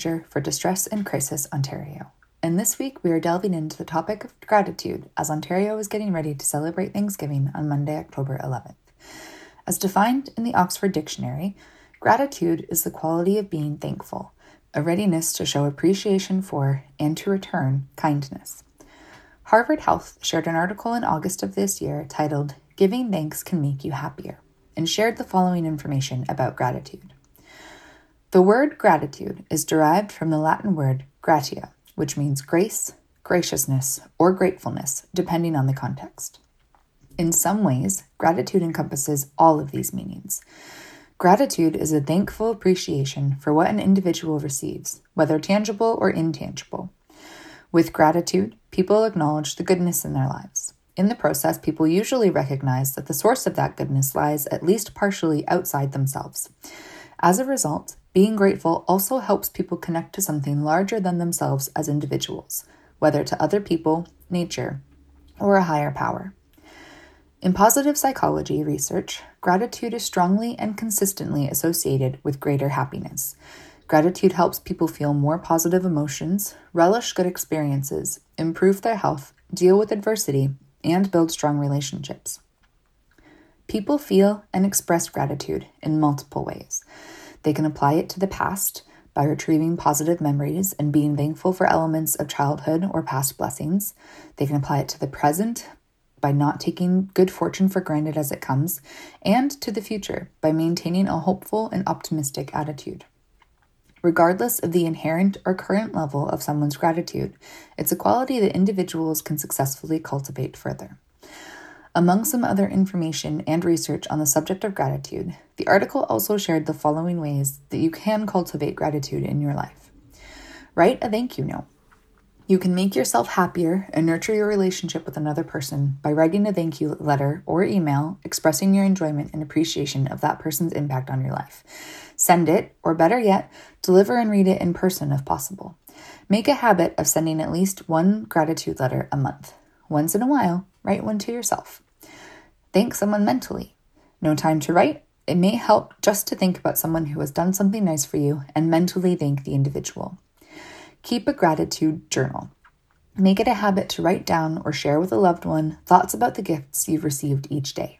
Manager for Distress and Crisis Ontario. And this week we are delving into the topic of gratitude as Ontario is getting ready to celebrate Thanksgiving on Monday, October 11th. As defined in the Oxford Dictionary, gratitude is the quality of being thankful, a readiness to show appreciation for and to return kindness. Harvard Health shared an article in August of this year titled Giving Thanks Can Make You Happier and shared the following information about gratitude. The word gratitude is derived from the Latin word gratia, which means grace, graciousness, or gratefulness, depending on the context. In some ways, gratitude encompasses all of these meanings. Gratitude is a thankful appreciation for what an individual receives, whether tangible or intangible. With gratitude, people acknowledge the goodness in their lives. In the process, people usually recognize that the source of that goodness lies at least partially outside themselves. As a result, being grateful also helps people connect to something larger than themselves as individuals, whether to other people, nature, or a higher power. In positive psychology research, gratitude is strongly and consistently associated with greater happiness. Gratitude helps people feel more positive emotions, relish good experiences, improve their health, deal with adversity, and build strong relationships. People feel and express gratitude in multiple ways. They can apply it to the past by retrieving positive memories and being thankful for elements of childhood or past blessings. They can apply it to the present by not taking good fortune for granted as it comes, and to the future by maintaining a hopeful and optimistic attitude. Regardless of the inherent or current level of someone's gratitude, it's a quality that individuals can successfully cultivate further. Among some other information and research on the subject of gratitude, the article also shared the following ways that you can cultivate gratitude in your life. Write a thank you note. You can make yourself happier and nurture your relationship with another person by writing a thank you letter or email expressing your enjoyment and appreciation of that person's impact on your life. Send it, or better yet, deliver and read it in person if possible. Make a habit of sending at least one gratitude letter a month. Once in a while, write one to yourself. Thank someone mentally. No time to write? It may help just to think about someone who has done something nice for you and mentally thank the individual. Keep a gratitude journal. Make it a habit to write down or share with a loved one thoughts about the gifts you've received each day.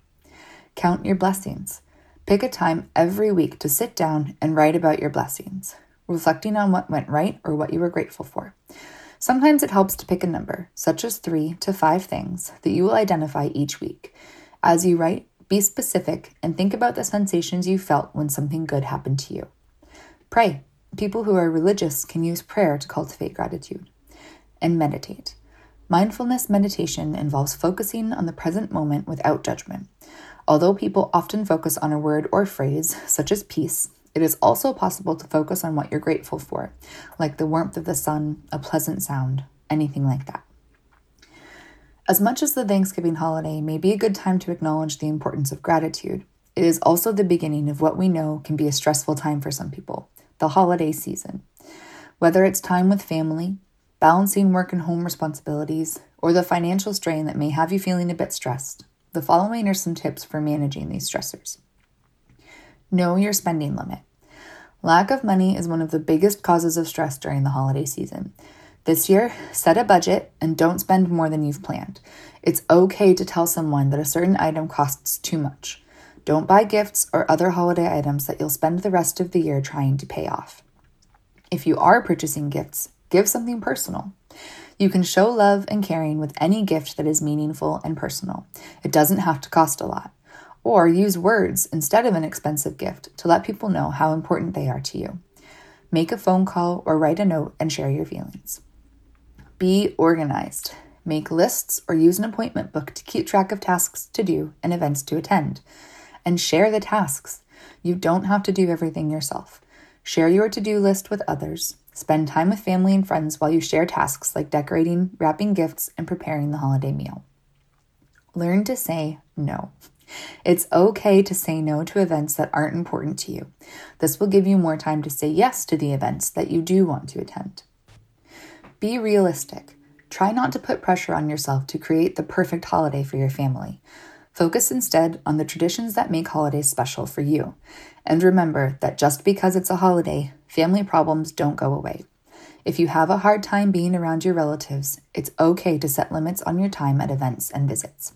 Count your blessings. Pick a time every week to sit down and write about your blessings, reflecting on what went right or what you were grateful for. Sometimes it helps to pick a number, such as three to five things, that you will identify each week. As you write, be specific and think about the sensations you felt when something good happened to you. Pray. People who are religious can use prayer to cultivate gratitude. And meditate. Mindfulness meditation involves focusing on the present moment without judgment. Although people often focus on a word or phrase, such as peace, it is also possible to focus on what you're grateful for, like the warmth of the sun, a pleasant sound, anything like that. As much as the Thanksgiving holiday may be a good time to acknowledge the importance of gratitude, it is also the beginning of what we know can be a stressful time for some people, the holiday season. Whether it's time with family, balancing work and home responsibilities, or the financial strain that may have you feeling a bit stressed, the following are some tips for managing these stressors. Know your spending limit. Lack of money is one of the biggest causes of stress during the holiday season. This year, set a budget and don't spend more than you've planned. It's okay to tell someone that a certain item costs too much. Don't buy gifts or other holiday items that you'll spend the rest of the year trying to pay off. If you are purchasing gifts, give something personal. You can show love and caring with any gift that is meaningful and personal. It doesn't have to cost a lot. Or use words instead of an expensive gift to let people know how important they are to you. Make a phone call or write a note and share your feelings. Be organized. Make lists or use an appointment book to keep track of tasks to do and events to attend. And share the tasks. You don't have to do everything yourself. Share your to do list with others. Spend time with family and friends while you share tasks like decorating, wrapping gifts, and preparing the holiday meal. Learn to say no. It's okay to say no to events that aren't important to you. This will give you more time to say yes to the events that you do want to attend. Be realistic. Try not to put pressure on yourself to create the perfect holiday for your family. Focus instead on the traditions that make holidays special for you. And remember that just because it's a holiday, family problems don't go away. If you have a hard time being around your relatives, it's okay to set limits on your time at events and visits.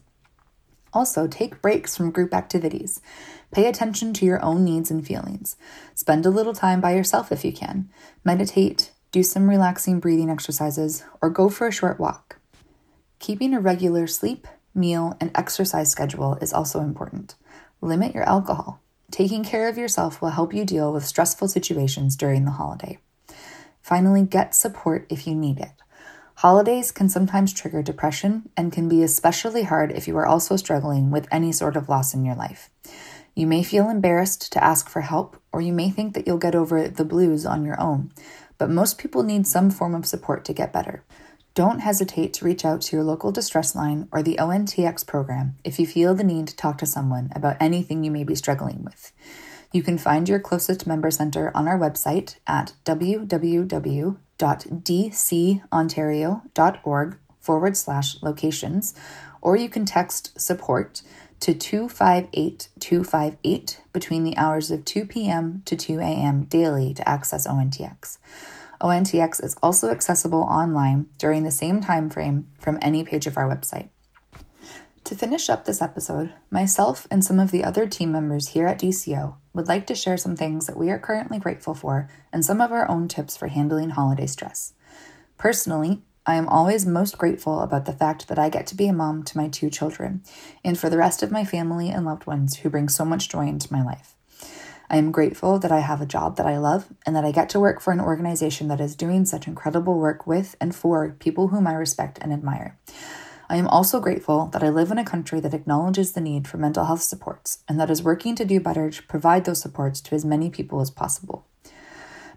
Also, take breaks from group activities. Pay attention to your own needs and feelings. Spend a little time by yourself if you can. Meditate, do some relaxing breathing exercises, or go for a short walk. Keeping a regular sleep, meal, and exercise schedule is also important. Limit your alcohol. Taking care of yourself will help you deal with stressful situations during the holiday. Finally, get support if you need it. Holidays can sometimes trigger depression and can be especially hard if you are also struggling with any sort of loss in your life. You may feel embarrassed to ask for help, or you may think that you'll get over the blues on your own, but most people need some form of support to get better. Don't hesitate to reach out to your local distress line or the ONTX program if you feel the need to talk to someone about anything you may be struggling with. You can find your closest member center on our website at www.dcontario.org forward slash locations, or you can text support to 258 258 between the hours of 2 p.m. to 2 a.m. daily to access ONTX. ONTX is also accessible online during the same time frame from any page of our website. To finish up this episode, myself and some of the other team members here at DCO would like to share some things that we are currently grateful for and some of our own tips for handling holiday stress. Personally, I am always most grateful about the fact that I get to be a mom to my two children, and for the rest of my family and loved ones who bring so much joy into my life. I am grateful that I have a job that I love and that I get to work for an organization that is doing such incredible work with and for people whom I respect and admire. I am also grateful that I live in a country that acknowledges the need for mental health supports and that is working to do better to provide those supports to as many people as possible.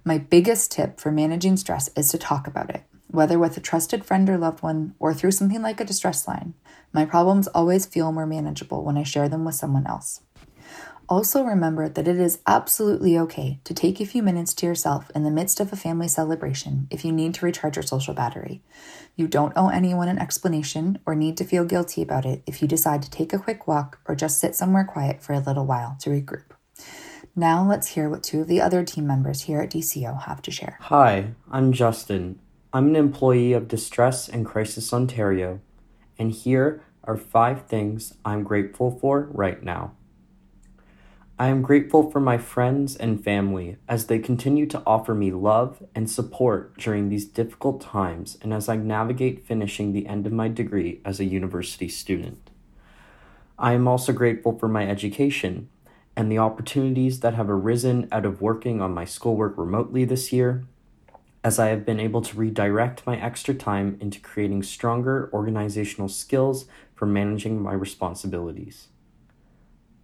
My biggest tip for managing stress is to talk about it whether with a trusted friend or loved one or through something like a distress line. My problems always feel more manageable when I share them with someone else. Also, remember that it is absolutely okay to take a few minutes to yourself in the midst of a family celebration if you need to recharge your social battery. You don't owe anyone an explanation or need to feel guilty about it if you decide to take a quick walk or just sit somewhere quiet for a little while to regroup. Now, let's hear what two of the other team members here at DCO have to share. Hi, I'm Justin, I'm an employee of Distress and Crisis Ontario, and here are five things I'm grateful for right now. I am grateful for my friends and family as they continue to offer me love and support during these difficult times and as I navigate finishing the end of my degree as a university student. I am also grateful for my education and the opportunities that have arisen out of working on my schoolwork remotely this year as I have been able to redirect my extra time into creating stronger organizational skills for managing my responsibilities.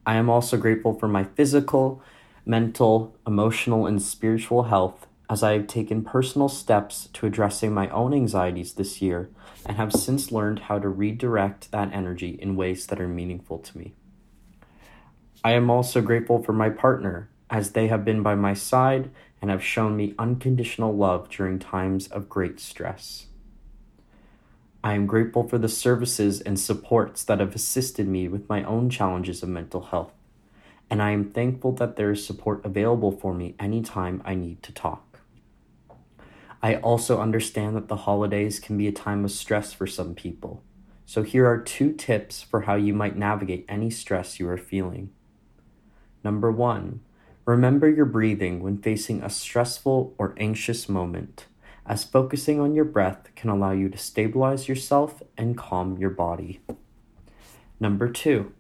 I am also grateful for my physical, mental, emotional, and spiritual health as I have taken personal steps to addressing my own anxieties this year and have since learned how to redirect that energy in ways that are meaningful to me. I am also grateful for my partner as they have been by my side and have shown me unconditional love during times of great stress. I am grateful for the services and supports that have assisted me with my own challenges of mental health, and I am thankful that there is support available for me anytime I need to talk. I also understand that the holidays can be a time of stress for some people, so here are two tips for how you might navigate any stress you are feeling. Number one, remember your breathing when facing a stressful or anxious moment as focusing on your breath can allow you to stabilize yourself and calm your body. Number two,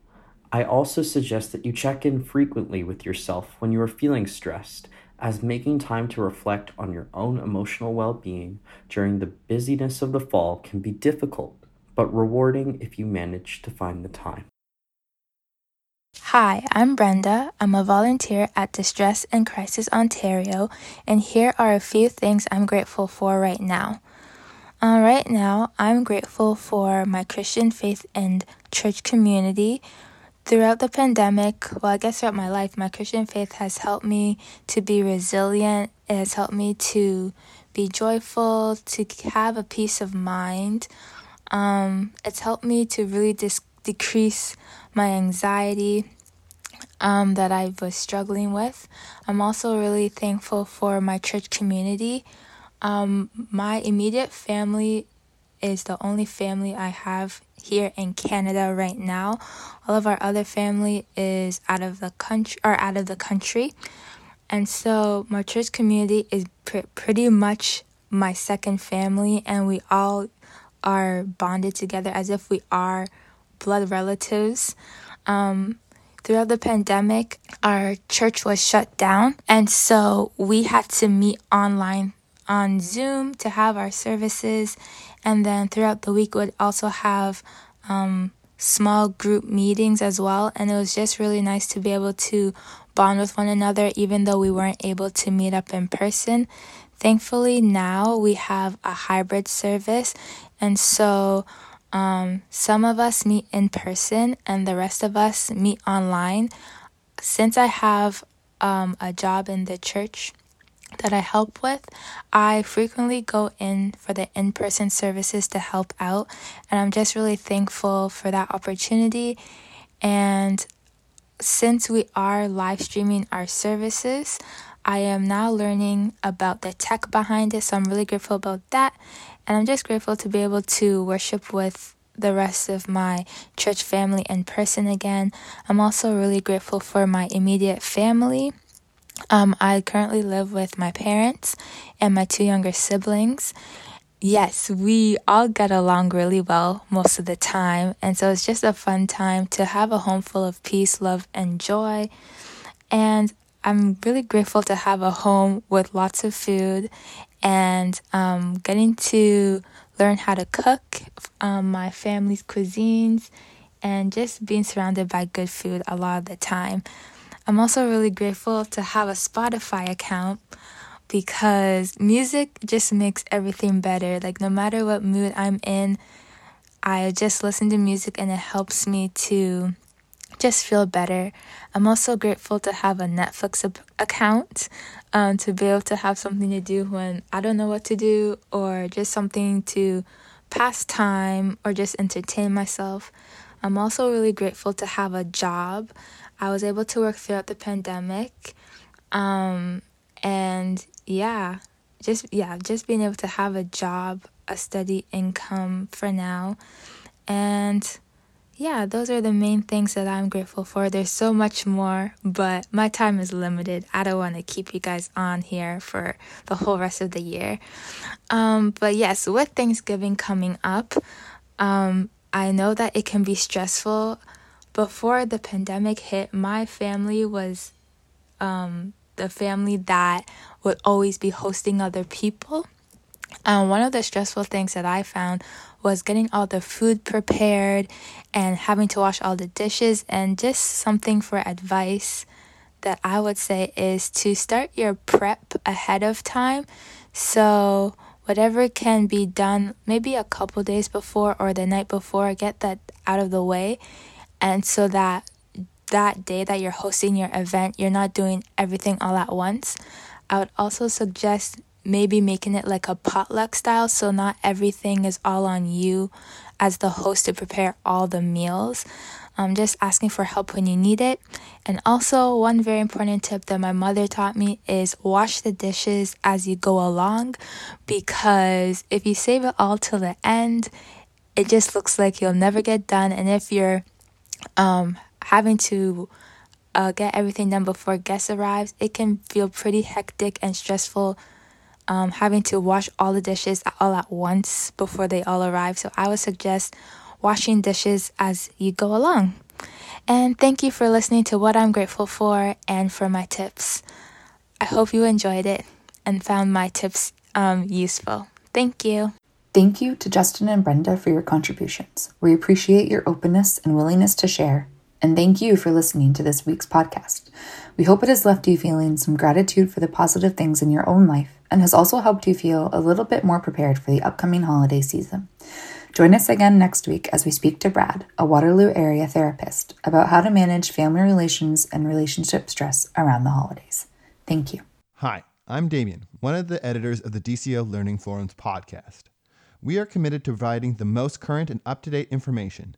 I also suggest that you check in frequently with yourself when you are feeling stressed, as making time to reflect on your own emotional well being during the busyness of the fall can be difficult, but rewarding if you manage to find the time. Hi, I'm Brenda. I'm a volunteer at Distress and Crisis Ontario, and here are a few things I'm grateful for right now. Uh, right now, I'm grateful for my Christian faith and church community. Throughout the pandemic, well, I guess throughout my life, my Christian faith has helped me to be resilient. It has helped me to be joyful, to have a peace of mind. Um, it's helped me to really dis- decrease my anxiety um, that I was struggling with. I'm also really thankful for my church community. Um, my immediate family is the only family I have here in Canada right now. All of our other family is out of the country or out of the country. And so my church community is pr- pretty much my second family and we all are bonded together as if we are blood relatives. Um, throughout the pandemic, our church was shut down, and so we had to meet online on Zoom to have our services, and then throughout the week would also have um, small group meetings as well, and it was just really nice to be able to bond with one another, even though we weren't able to meet up in person. Thankfully, now we have a hybrid service, and so um, some of us meet in person and the rest of us meet online. Since I have um, a job in the church that I help with, I frequently go in for the in person services to help out. And I'm just really thankful for that opportunity. And since we are live streaming our services, I am now learning about the tech behind it. So I'm really grateful about that. And I'm just grateful to be able to worship with the rest of my church family in person again. I'm also really grateful for my immediate family. Um, I currently live with my parents and my two younger siblings. Yes, we all get along really well most of the time. And so it's just a fun time to have a home full of peace, love, and joy. And I'm really grateful to have a home with lots of food and um, getting to learn how to cook um, my family's cuisines and just being surrounded by good food a lot of the time. I'm also really grateful to have a Spotify account because music just makes everything better. Like, no matter what mood I'm in, I just listen to music and it helps me to just feel better. I'm also grateful to have a Netflix account um, to be able to have something to do when I don't know what to do, or just something to pass time or just entertain myself. I'm also really grateful to have a job. I was able to work throughout the pandemic. Um, and yeah, just yeah, just being able to have a job, a steady income for now. And yeah, those are the main things that I'm grateful for. There's so much more, but my time is limited. I don't want to keep you guys on here for the whole rest of the year. Um, but yes, with Thanksgiving coming up, um, I know that it can be stressful. Before the pandemic hit, my family was um, the family that would always be hosting other people. Um, one of the stressful things that I found was getting all the food prepared and having to wash all the dishes. And just something for advice that I would say is to start your prep ahead of time. So, whatever can be done maybe a couple days before or the night before, get that out of the way. And so that that day that you're hosting your event, you're not doing everything all at once. I would also suggest maybe making it like a potluck style so not everything is all on you as the host to prepare all the meals. Um, just asking for help when you need it. And also, one very important tip that my mother taught me is wash the dishes as you go along because if you save it all till the end, it just looks like you'll never get done. And if you're um, having to uh, get everything done before guests arrives, it can feel pretty hectic and stressful um, having to wash all the dishes all at once before they all arrive. So I would suggest washing dishes as you go along. And thank you for listening to what I'm grateful for and for my tips. I hope you enjoyed it and found my tips um, useful. Thank you. Thank you to Justin and Brenda for your contributions. We appreciate your openness and willingness to share. And thank you for listening to this week's podcast. We hope it has left you feeling some gratitude for the positive things in your own life and has also helped you feel a little bit more prepared for the upcoming holiday season. Join us again next week as we speak to Brad, a Waterloo area therapist, about how to manage family relations and relationship stress around the holidays. Thank you. Hi, I'm Damien, one of the editors of the DCO Learning Forums podcast. We are committed to providing the most current and up to date information.